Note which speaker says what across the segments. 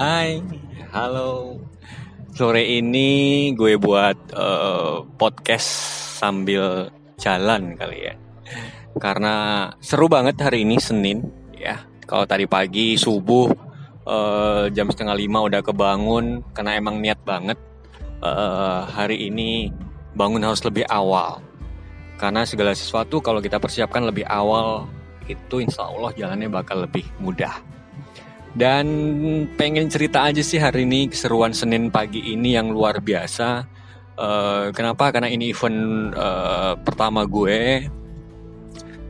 Speaker 1: Hai, halo. Sore ini gue buat uh, podcast sambil jalan kali ya. Karena seru banget hari ini Senin ya. Kalau tadi pagi subuh uh, jam setengah lima udah kebangun karena emang niat banget uh, hari ini bangun harus lebih awal. Karena segala sesuatu kalau kita persiapkan lebih awal itu insya Allah jalannya bakal lebih mudah. Dan pengen cerita aja sih hari ini keseruan Senin pagi ini yang luar biasa. Uh, kenapa? Karena ini event uh, pertama gue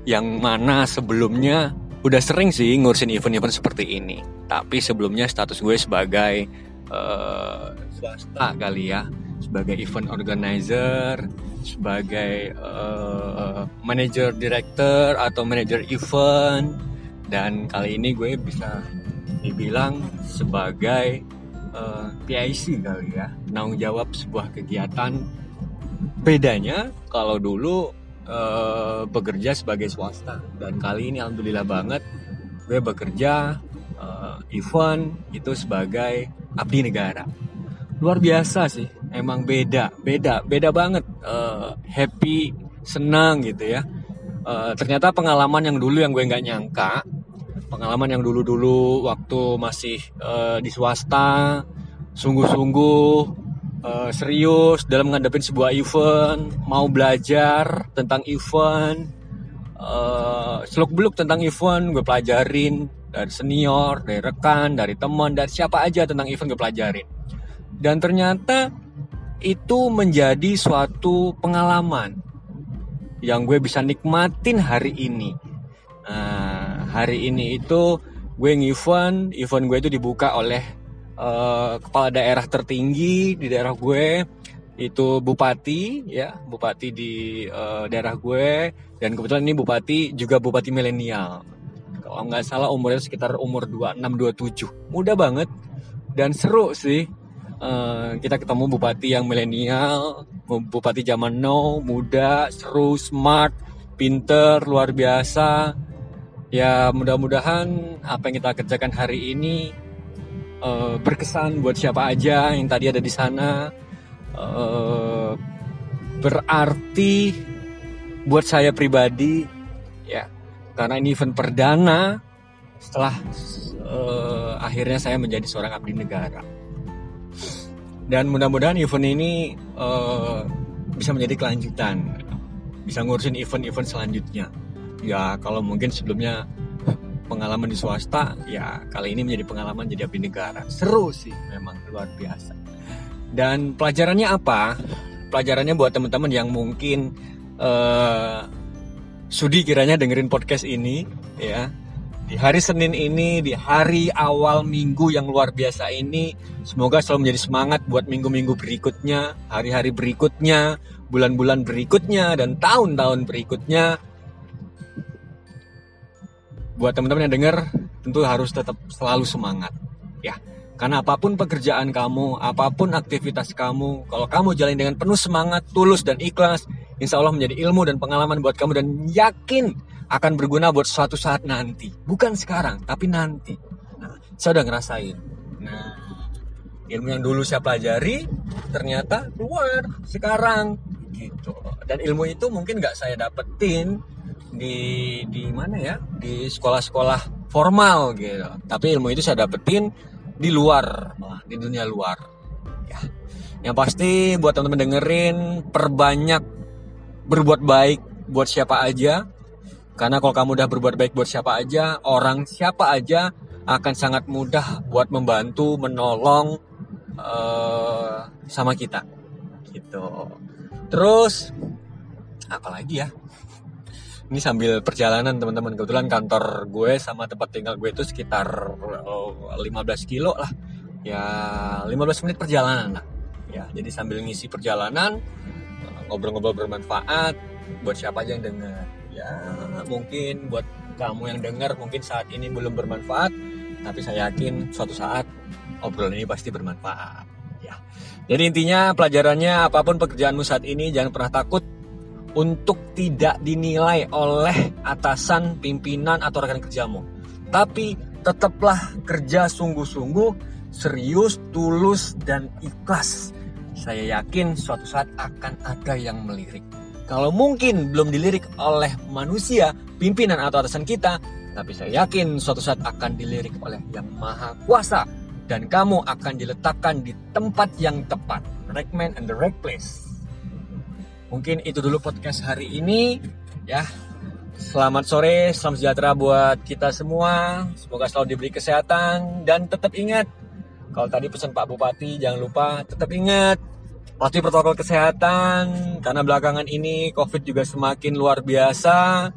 Speaker 1: yang mana sebelumnya udah sering sih ngurusin event-event seperti ini. Tapi sebelumnya status gue sebagai uh, swasta kali ya, sebagai event organizer, sebagai uh, manager director atau manager event. Dan kali ini gue bisa dibilang sebagai uh, eh, PIC kali ya. Penanggung jawab sebuah kegiatan. Bedanya kalau dulu uh, bekerja sebagai swasta. Dan kali ini alhamdulillah banget gue bekerja uh, event itu sebagai abdi negara. Luar biasa sih emang beda beda beda banget uh, happy senang gitu ya. Uh, ternyata pengalaman yang dulu yang gue nggak nyangka pengalaman yang dulu-dulu waktu masih uh, di swasta sungguh-sungguh uh, serius dalam menghadapi sebuah event mau belajar tentang event uh, seluk beluk tentang event gue pelajarin dari senior dari rekan dari teman dari siapa aja tentang event gue pelajarin. Dan ternyata itu menjadi suatu pengalaman yang gue bisa nikmatin hari ini. Nah, hari ini itu gue ngevent, event gue itu dibuka oleh uh, kepala daerah tertinggi di daerah gue, itu bupati ya, bupati di uh, daerah gue dan kebetulan ini bupati juga bupati milenial. Kalau nggak salah umurnya sekitar umur 26 27. Mudah banget dan seru sih. Uh, kita ketemu bupati yang milenial, bupati zaman now, muda, seru, smart, pinter, luar biasa ya mudah-mudahan apa yang kita kerjakan hari ini uh, berkesan buat siapa aja yang tadi ada di sana uh, berarti buat saya pribadi ya karena ini event perdana setelah uh, akhirnya saya menjadi seorang abdi negara. Dan mudah-mudahan event ini uh, bisa menjadi kelanjutan bisa ngurusin event-event selanjutnya ya kalau mungkin sebelumnya pengalaman di swasta ya kali ini menjadi pengalaman jadi abdi negara. Seru sih memang luar biasa. Dan pelajarannya apa? Pelajarannya buat teman-teman yang mungkin uh, sudi kiranya dengerin podcast ini ya. Di hari Senin ini, di hari awal minggu yang luar biasa ini, semoga selalu menjadi semangat buat minggu-minggu berikutnya, hari-hari berikutnya, bulan-bulan berikutnya, dan tahun-tahun berikutnya buat teman-teman yang dengar tentu harus tetap selalu semangat ya. Karena apa pun pekerjaan kamu apa pun aktivitas kamu kalau kamu jalani dengan penuh semangat tulus dan ikhlas insya Allah menjadi ilmu dan pengalaman buat kamu dan yakin akan berguna buat suatu saat nanti. Bukan sekarang tapi nanti. Nah, saya udah ngerasain. Nah ilmu yang dulu saya pelajari ternyata keluar sekarang. Gitu. Dan ilmu itu mungkin nggak saya dapetin di di mana ya? Di sekolah-sekolah formal gitu. Tapi ilmu itu saya dapetin di luar malah di dunia luar. Ya. Yang pasti buat teman-teman dengerin perbanyak berbuat baik buat siapa aja. Karena kalau kamu udah berbuat baik buat siapa aja orang siapa aja akan sangat mudah buat membantu menolong uh, sama kita. Gitu. Terus apalagi ya ini sambil perjalanan teman-teman. Kebetulan kantor gue sama tempat tinggal gue itu sekitar 15 kilo lah. Ya 15 menit perjalanan lah. Ya jadi sambil ngisi perjalanan ngobrol-ngobrol bermanfaat buat siapa aja yang dengar ya mungkin buat kamu yang dengar mungkin saat ini belum bermanfaat tapi saya yakin suatu saat obrolan ini pasti bermanfaat. Ya jadi intinya pelajarannya apa pun pekerjaanmu saat ini jangan pernah takut untuk tidak dinilai oleh atasan, pimpinan, atau rekan kerjamu. Tapi tetaplah kerja sungguh-sungguh serius, tulus, dan ikhlas. Saya yakin suatu saat akan ada yang melirik. Kalau mungkin belum dilirik oleh manusia, pimpinan atau atasan kita, tapi saya yakin suatu saat akan dilirik oleh yang maha kuasa. Dan kamu akan diletakkan di tempat yang tepat. Right man and the right place. Mungkin itu dulu podcast hari ini. Ya, Selamat sore, salam sejahtera buat kita semua. Semoga selalu diberi kesehatan dan tetap ingat kalau tadi pesan Pak Bupati jangan lupa tetap ingat patuhi protokol kesehatan karena belakangan ini Covid juga semakin luar biasa.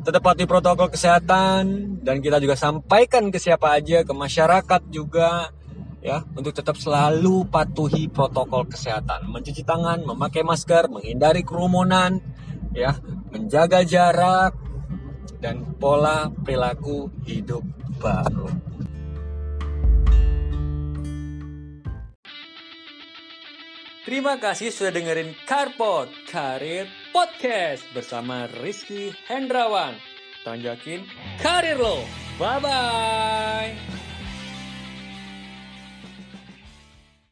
Speaker 1: Tetap patuhi protokol kesehatan dan kita juga sampaikan ke siapa aja ke masyarakat juga ya untuk tetap selalu patuhi protokol kesehatan, mencuci tangan, memakai masker, menghindari kerumunan, ya, menjaga jarak dan pola perilaku hidup baru. Terima kasih sudah dengerin Carpot Karir Podcast bersama Rizky Hendrawan. Tanjakin karir lo. Bye bye.